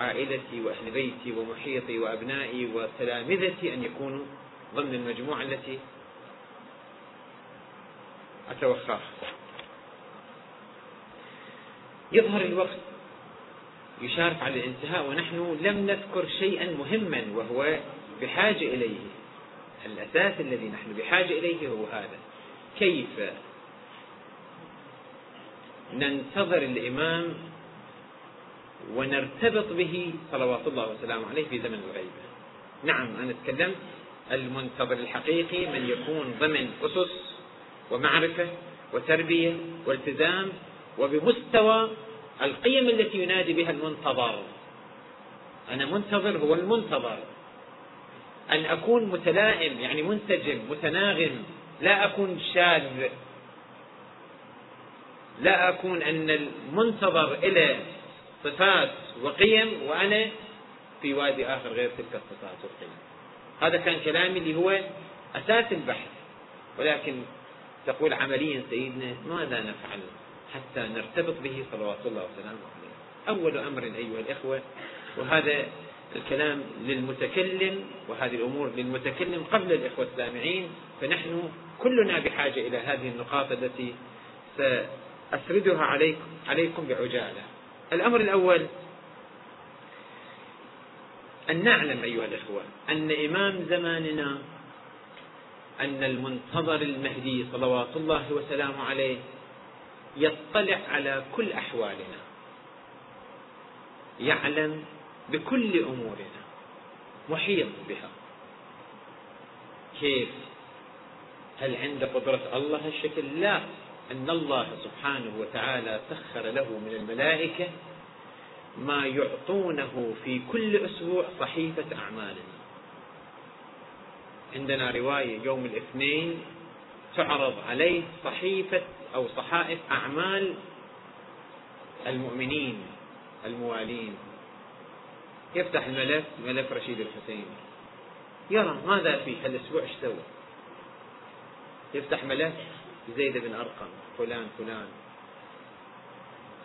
عائلتي وأهل بيتي ومحيطي وأبنائي وتلامذتي أن يكونوا ضمن المجموعة التي أتوخاها يظهر الوقت يشارف على الانتهاء ونحن لم نذكر شيئا مهما وهو بحاجة إليه. الأساس الذي نحن بحاجة إليه هو هذا. كيف ننتظر الإمام ونرتبط به صلوات الله وسلامه عليه في زمن الغيبة نعم أنا تكلمت المنتظر الحقيقي من يكون ضمن أسس ومعرفة وتربية والتزام وبمستوى القيم التي ينادي بها المنتظر. أنا منتظر هو المنتظر. أن أكون متلائم يعني منسجم متناغم لا أكون شاذ. لا أكون أن المنتظر إلى صفات وقيم وأنا في وادي آخر غير تلك الصفات والقيم. هذا كان كلامي اللي هو أساس البحث. ولكن تقول عمليا سيدنا ماذا نفعل؟ حتى نرتبط به صلوات الله وسلامه عليه. أول أمر أيها الإخوة وهذا الكلام للمتكلم وهذه الأمور للمتكلم قبل الإخوة السامعين فنحن كلنا بحاجة إلى هذه النقاط التي سأسردها عليكم, عليكم بعجالة. الأمر الأول أن نعلم أيها الإخوة أن إمام زماننا أن المنتظر المهدي صلوات الله وسلامه عليه يطلع على كل أحوالنا. يعلم بكل أمورنا. محيط بها. كيف؟ هل عند قدرة الله هالشكل لا. أن الله سبحانه وتعالى سخر له من الملائكة ما يعطونه في كل أسبوع صحيفة أعمالنا. عندنا رواية يوم الاثنين تعرض عليه صحيفة أو صحائف أعمال المؤمنين الموالين. يفتح الملف ملف رشيد الحسين. يرى ماذا في هالأسبوع؟ إيش سوى؟ يفتح ملف زيد بن أرقم فلان فلان.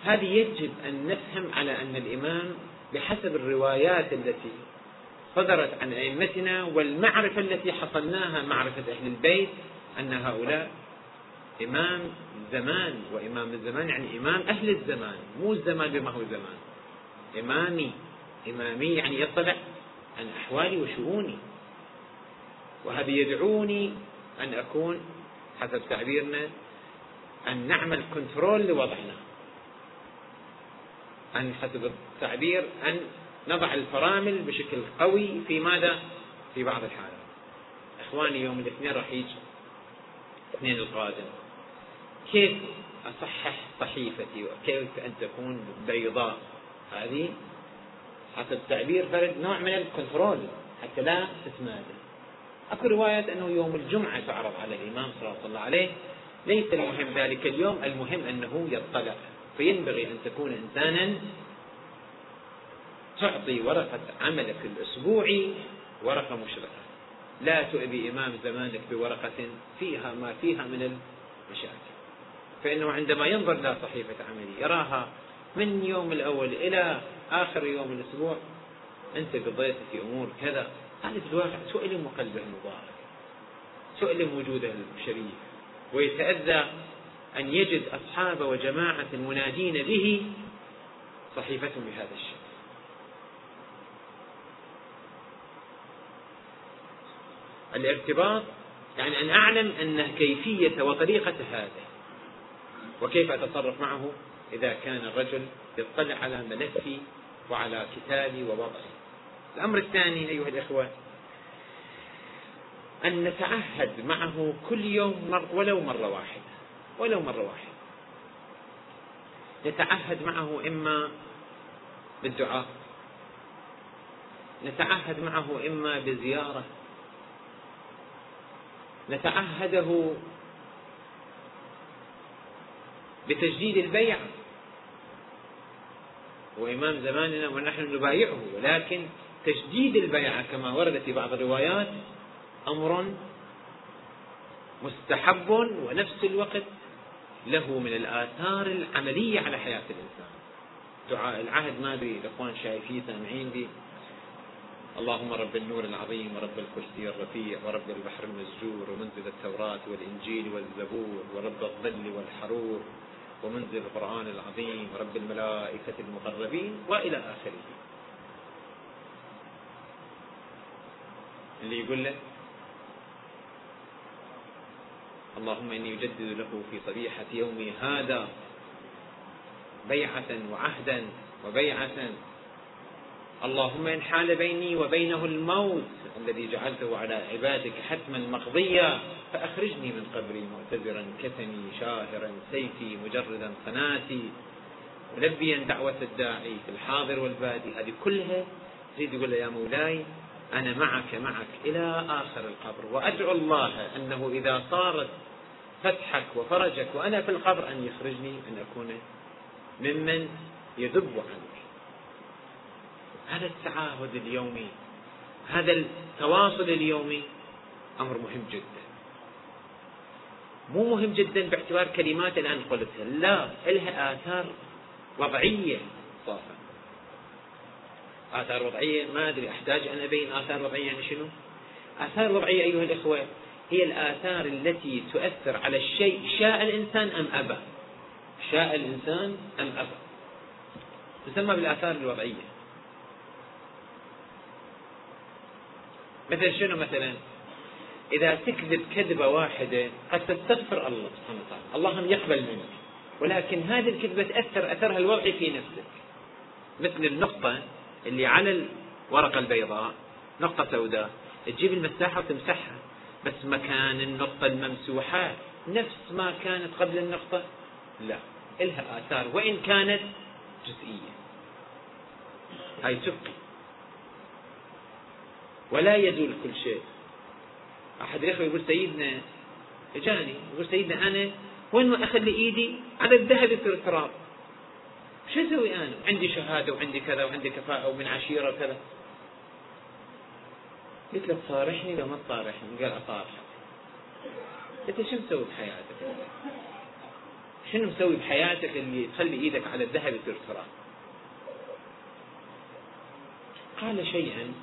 هذه يجب أن نفهم على أن الإمام بحسب الروايات التي صدرت عن أئمتنا والمعرفة التي حصلناها معرفة أهل البيت أن هؤلاء إمام زمان وإمام الزمان يعني إمام أهل الزمان مو الزمان بما هو زمان. إمامي إمامي يعني يطلع عن أحوالي وشؤوني. وهذا يدعوني أن أكون حسب تعبيرنا أن نعمل كنترول لوضعنا. أن حسب التعبير أن نضع الفرامل بشكل قوي في ماذا؟ في بعض الحالات. إخواني يوم الاثنين راح يجي الاثنين القادم. كيف أصحح صحيفتي وكيف أن تكون بيضاء؟ هذه حسب تعبير فرد نوع من الكنترول حتى لا تتمادى أكو روايات أنه يوم الجمعة تعرض على الإمام صلى الله عليه ليس المهم ذلك اليوم المهم أنه يطلع. فينبغي أن تكون إنسانا تعطي ورقة عملك الأسبوعي ورقة مشرقة. لا تؤذي إمام زمانك بورقة فيها ما فيها من المشاكل. فإنه عندما ينظر إلى صحيفة عملي يراها من يوم الأول إلى آخر يوم الأسبوع. أنت قضيت في أمور كذا. هذا في الواقع تؤلم قلبه المبارك تؤلم وجوده الشريف ويتأذى أن يجد أصحاب وجماعة منادين به صحيفتهم بهذا الشكل. الارتباط يعني أن أعلم أن كيفية وطريقة هذا وكيف أتصرف معه إذا كان الرجل يطلع على ملفي وعلى كتابي ووضعي الأمر الثاني أيها الإخوة أن نتعهد معه كل يوم مر ولو مرة واحدة ولو مرة واحدة. نتعهد معه إما بالدعاء نتعهد معه إما بزيارة نتعهده بتجديد البيعة وإمام زماننا ونحن نبايعه ولكن تجديد البيعة كما ورد في بعض الروايات أمر مستحب ونفس الوقت له من الآثار العملية على حياة الإنسان. دعاء العهد ما أدري الإخوان شايفيه سامعين به. اللهم رب النور العظيم ورب الكرسي الرفيع ورب البحر المسجور ومنزل التوراة والإنجيل والزبور ورب الظل والحرور. ومنزل القرآن العظيم ورب الملائكة المقربين وإلى آخره. اللي يقول له اللهم إني أجدد له في صبيحة يومي هذا بيعة وعهدا وبيعة اللهم إن حال بيني وبينه الموت الذي جعلته على عبادك حتما مقضيا فأخرجني من قبري معتذرا كفني شاهرا سيفي مجردا قناتي ملبيا دعوة الداعي في الحاضر والبادي. هذه كلها تريد يقول يا مولاي أنا معك معك إلى آخر القبر. وأدعو الله أنه إذا صارت فتحك وفرجك وأنا في القبر أن يخرجني أن أكون ممن يذب عنك. هذا التعاهد اليومي هذا التواصل اليومي أمر مهم جدا. مو مهم جدا باعتبار كلمات الآن قلتها لا لها آثار وضعية صافة آثار وضعية ما أدري أحتاج أن أبين آثار وضعية يعني شنو؟ آثار وضعية أيها الإخوة هي الآثار التي تؤثر على الشيء شاء الإنسان أم أبى؟ شاء الإنسان أم أبى؟ تسمى بالآثار الوضعية. مثلا شنو مثلا؟ إذا تكذب كذبة واحدة قد تستغفر الله سبحانه وتعالى. اللهم يقبل منك. ولكن هذه الكذبة تأثر أثرها الوضعي في نفسك. مثل النقطة اللي على الورقة البيضاء نقطة سوداء. تجيب المساحة وتمسحها. بس مكان النقطة الممسوحة. نفس ما كانت قبل النقطة. لا. إلها آثار. وإن كانت جزئية. هاي تبقي ولا يزول كل شيء أحد الإخوة يقول سيدنا اجاني يقول سيدنا أنا وين ما أخلي إيدي على الذهب يصير تراب شو أسوي أنا؟ عندي شهادة وعندي كذا وعندي كفاءة ومن عشيرة وكذا قلت له تصارحني لو ما تصارحني قال أصارحك له شو مسوي بحياتك؟ شنو مسوي بحياتك اللي تخلي إيدك على الذهب يصير تراب؟ قال شيئا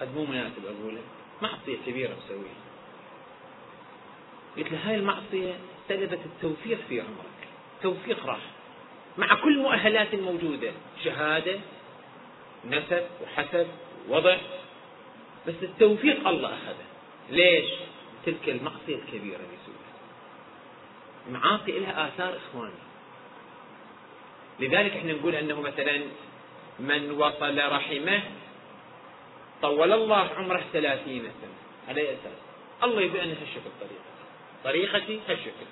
قد مو مناسب اقوله معصية كبيرة مسويها قلت له هاي المعصية سلبت التوفيق في عمرك. توفيق راح. مع كل مؤهلات الموجوده شهادة نسب وحسب وضع بس التوفيق الله أخذه. ليش؟ تلك المعصية الكبيرة اللي سويها المعاصي لها آثار إخواني. لذلك إحنا نقول أنه مثلا من وصل رحمه طول الله عمره ثلاثين سنة. على أي أساس؟ الله يبي هالشكل طريقتي طريقتي هالشكل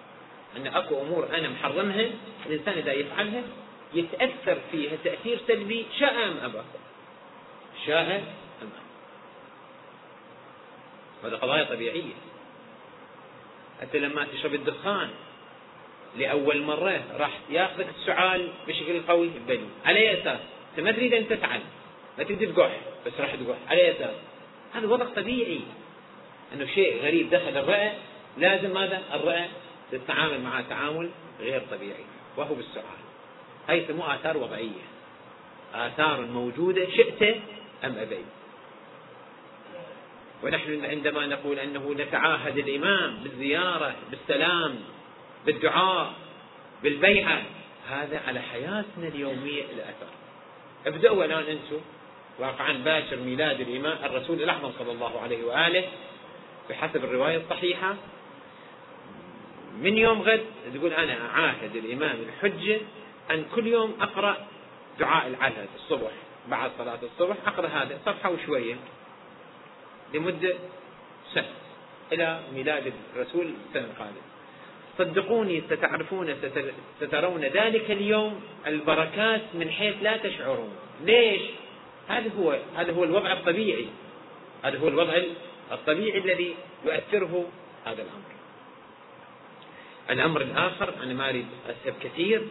أن أكو أمور أنا محرمها الإنسان إذا يفعلها يتأثر فيها تأثير سلبي شاء أم أبى. شاء أم أبى. هذا قضايا طبيعية. حتى لما تشرب الدخان لأول مرة راح ياخذك السعال بشكل قوي بلي على أي أساس؟ أنت ما تريد أن تفعل. ما تقدر تقح بس راح تقح على أي أساس؟ هذا وضع طبيعي. أنه شيء غريب دخل الرئة لازم ماذا؟ الرئة تتعامل معه تعامل غير طبيعي وهو بالسعال هاي يسموها آثار وضعية. آثار موجودة شئت أم أبيت. ونحن عندما نقول أنه نتعاهد الإمام بالزيارة بالسلام بالدعاء بالبيعة هذا على حياتنا اليومية الأثر. ابدأوا الآن أنتم واقعا باشر ميلاد الإمام الرسول الأعظم صلى الله عليه وآله بحسب الرواية الصحيحة. من يوم غد تقول أنا أعاهد الإمام الحجة أن كل يوم أقرأ دعاء العهد الصبح بعد صلاة الصبح أقرأ هذا صفحة وشوية لمدة سنة إلى ميلاد الرسول السنة القادمة صدقوني ستعرفون سترون ذلك اليوم البركات من حيث لا تشعرون. ليش؟ هذا هو هذا هو الوضع الطبيعي. هذا هو الوضع الطبيعي الذي يؤثره هذا الأمر. الأمر الآخر أنا ما أريد أسهب كثير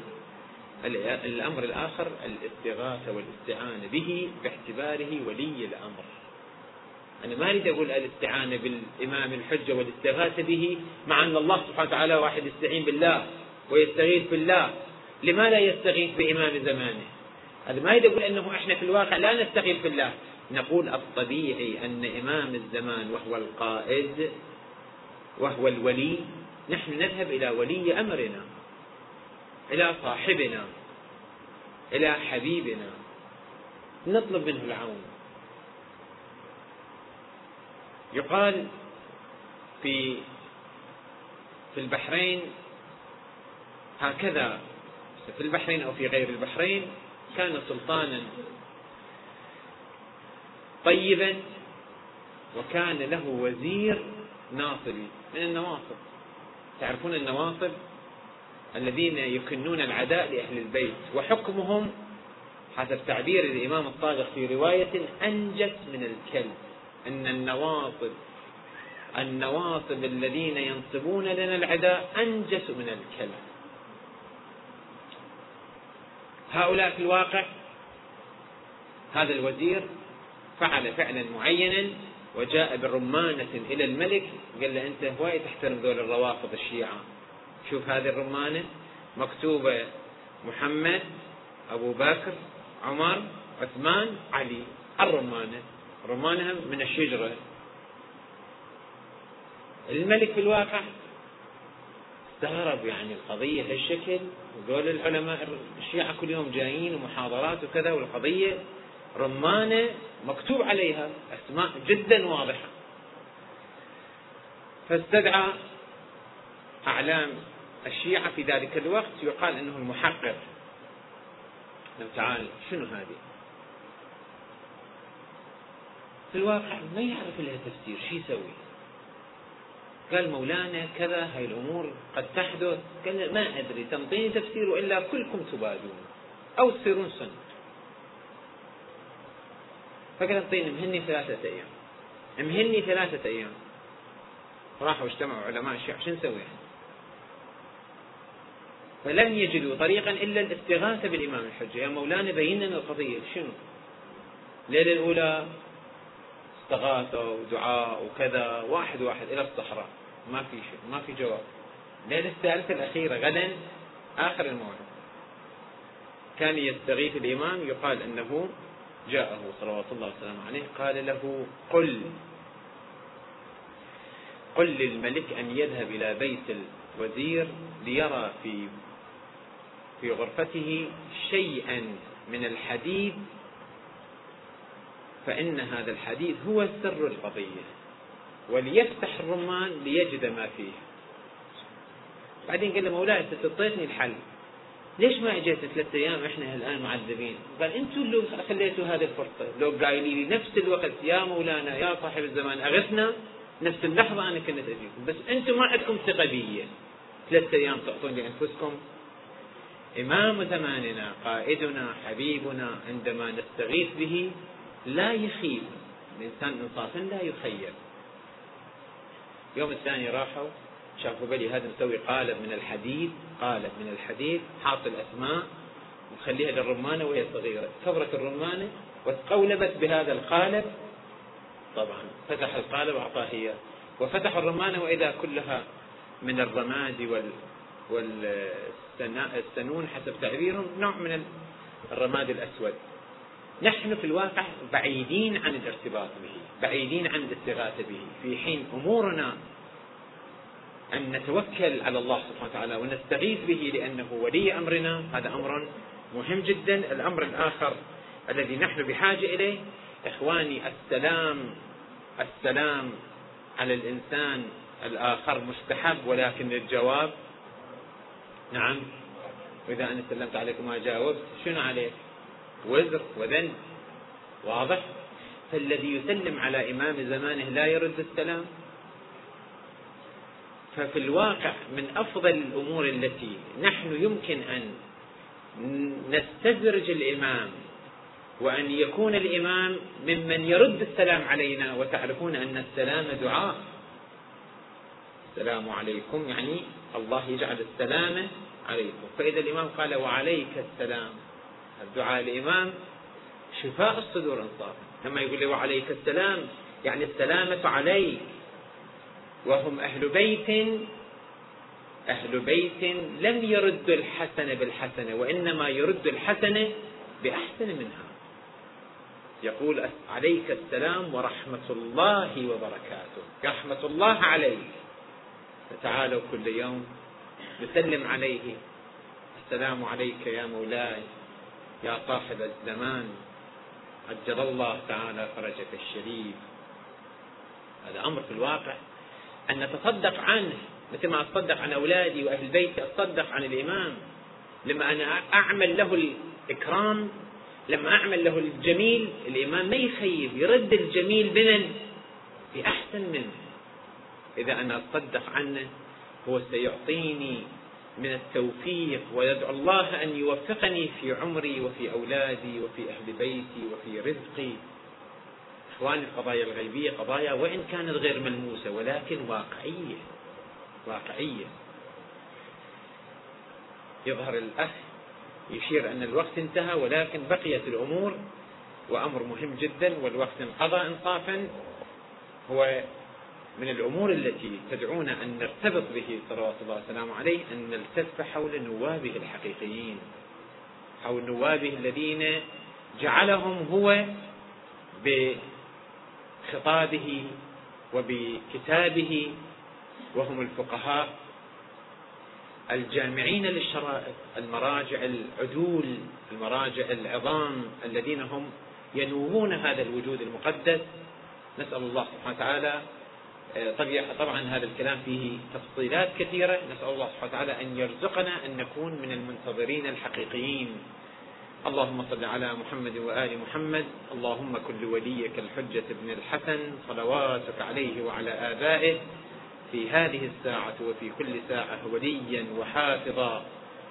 الأمر الآخر الاستغاثة والاستعانة به باعتباره ولي الأمر. أنا ما أريد أقول الاستعانة بالإمام الحجة والاستغاثة به مع أن الله سبحانه وتعالى واحد يستعين بالله ويستغيث بالله. لما لا يستغيث بإمام زمانه؟ هذا ما يريد أقول أنه إحنا في الواقع لا نستغيث بالله نقول الطبيعي أن إمام الزمان وهو القائد وهو الولي نحن نذهب إلى ولي أمرنا إلى صاحبنا إلى حبيبنا. نطلب منه العون. يقال في في البحرين هكذا في البحرين أو في غير البحرين كان سلطانا طيبا وكان له وزير ناصبي من النواصب؟ تعرفون النواصب؟ الذين يكنون العداء لأهل البيت. وحكمهم حسب تعبير الإمام الطاغر في رواية أنجس من الكلب. أن النواصب النواصب الذين ينصبون لنا العداء أنجس من الكلب. هؤلاء في الواقع؟ هذا الوزير فعل فعلا معينا وجاء برمانة إلى الملك قال له أنت هواي تحترم ذول الروافض الشيعة. شوف هذه الرمانة مكتوبة محمد أبو بكر عمر عثمان علي. الرمانة رمانها من الشجرة. الملك في الواقع استغرب يعني القضية هالشكل. وذول العلماء الشيعة كل يوم جايين ومحاضرات وكذا والقضية رمانة مكتوب عليها أسماء جدا واضحة. فاستدعى أعلام الشيعة في ذلك الوقت يقال أنه المحقق. تعال شنو هذه؟ في الواقع ما يعرف لها تفسير شو يسوي؟ قال مولانا كذا هاي الأمور قد تحدث. قال ما أدري تنطيني تفسير وإلا كلكم تبادون أو تصيرون سنة. فقال انطيني مهني ثلاثة أيام. مهني ثلاثة أيام. راحوا اجتمعوا علماء الشيعة. شو نسوي؟ فلم يجدوا طريقا إلا الاستغاثة بالإمام الحجة. يا مولانا بين لنا القضية. شنو؟ الليلة الأولى استغاثة ودعاء وكذا واحد واحد إلى الصحراء. ما في شيء ما في جواب. الليلة الثالثة الأخيرة غدا آخر الموعد. كان يستغيث الإمام يقال أنه جاءه صلوات الله وسلامه عليه قال له قل. قل للملك أن يذهب إلى بيت الوزير ليرى في في غرفته شيئا من الحديد فإن هذا الحديد هو سر القضية. وليفتح الرمان ليجد ما فيه. بعدين قال له مولاي انت تعطيتني الحل. ليش ما اجيت ثلاثة أيام إحنا الآن معذبين؟ قال أنتم اللي خليتوا هذه الفرصة، لو قايلين لي نفس الوقت يا مولانا يا صاحب الزمان اغثنا نفس اللحظة أنا كنت أجيكم، بس أنتم ما عندكم ثقة بي. ثلاثة أيام تعطون لأنفسكم. إمام زماننا قائدنا حبيبنا عندما نستغيث به لا يخيب. الإنسان إنصافا لا يخيب. يوم الثاني راحوا شافوا بلي هذا مسوي قالب من الحديد قالب من الحديد حاط الأسماء وخليها للرمانة وهي صغيرة. كبرت الرمانة وتقولبت بهذا القالب. طبعا فتح القالب وأعطاه هي وفتح الرمانة وإذا كلها من الرماد وال والسنون حسب تعبيرهم نوع من الرماد الأسود. نحن في الواقع بعيدين عن الارتباط به بعيدين عن الاستغاثة به. في حين أمورنا أن نتوكل على الله سبحانه وتعالى ونستغيث به لأنه ولي أمرنا هذا أمر مهم جدا. الأمر الآخر الذي نحن بحاجة إليه إخواني السلام السلام على الإنسان الآخر مستحب ولكن الجواب نعم. وإذا أنا سلمت عليك وما جاوبت شنو عليك؟ وزر وذنب واضح؟ فالذي يسلم على إمام زمانه لا يرد السلام. ففي الواقع من أفضل الأمور التي نحن يمكن أن نستدرج الإمام وأن يكون الإمام ممن يرد السلام علينا وتعرفون أن السلام دعاء. السلام عليكم يعني الله يجعل السلامة عليكم. فإذا الإمام قال وعليك السلام الدعاء الإمام شفاء الصدور انصافا لما يقول لي وعليك السلام يعني السلامة عليك. وهم أهل بيت أهل بيت لم يردوا الحسنة بالحسنة وإنما يردوا الحسنة بأحسن منها. يقول عليك السلام ورحمة الله وبركاته. رحمة الله عليك. فتعالوا كل يوم نسلم عليه. السلام عليك يا مولاي. يا صاحب الزمان عجل الله تعالى فرجك الشريف. هذا أمر في الواقع. أن نتصدق عنه مثل ما أتصدق عن أولادي وأهل بيتي أتصدق عن الإمام. لما أنا أعمل له الإكرام لما أعمل له الجميل الإمام ما يخيب يرد الجميل بمن؟ بأحسن منه. إذا أنا أتصدق عنه هو سيعطيني من التوفيق ويدعو الله أن يوفقني في عمري وفي أولادي وفي أهل بيتي وفي رزقي. إخواني القضايا الغيبية قضايا وإن كانت غير ملموسة ولكن واقعية واقعية. يظهر الأخ يشير أن الوقت انتهى ولكن بقيت الأمور وأمر مهم جدا والوقت انقضى إنصافا. هو من الأمور التي تدعونا أن نرتبط به صلوات الله وسلامه عليه أن نلتف حول نوابه الحقيقيين حول نوابه الذين جعلهم هو بخطابه وبكتابه وهم الفقهاء الجامعين للشرائط المراجع العدول المراجع العظام الذين هم ينوبون هذا الوجود المقدس. نسأل الله سبحانه وتعالى طبعا هذا الكلام فيه تفصيلات كثيرة. نسأل الله سبحانه وتعالى أن يرزقنا أن نكون من المنتظرين الحقيقيين. اللهم صل على محمد وآل محمد. اللهم كن وليك الحجة بن الحسن صلواتك عليه وعلى آبائه. في هذه الساعة وفي كل ساعة وليا وحافظا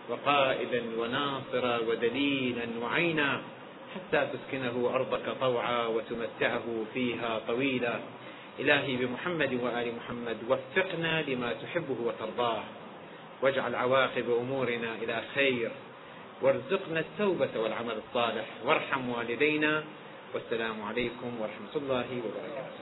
وقائدا وناصرا ودليلا وعينا حتى تسكنه أرضك طوعا وتمتعه فيها طويلا. إلهي بمحمد وآل محمد وفقنا لما تحبه وترضاه. واجعل عواقب أمورنا إلى خير. وارزقنا التوبة والعمل الصالح. وارحم والدينا. والسلام عليكم ورحمة الله وبركاته.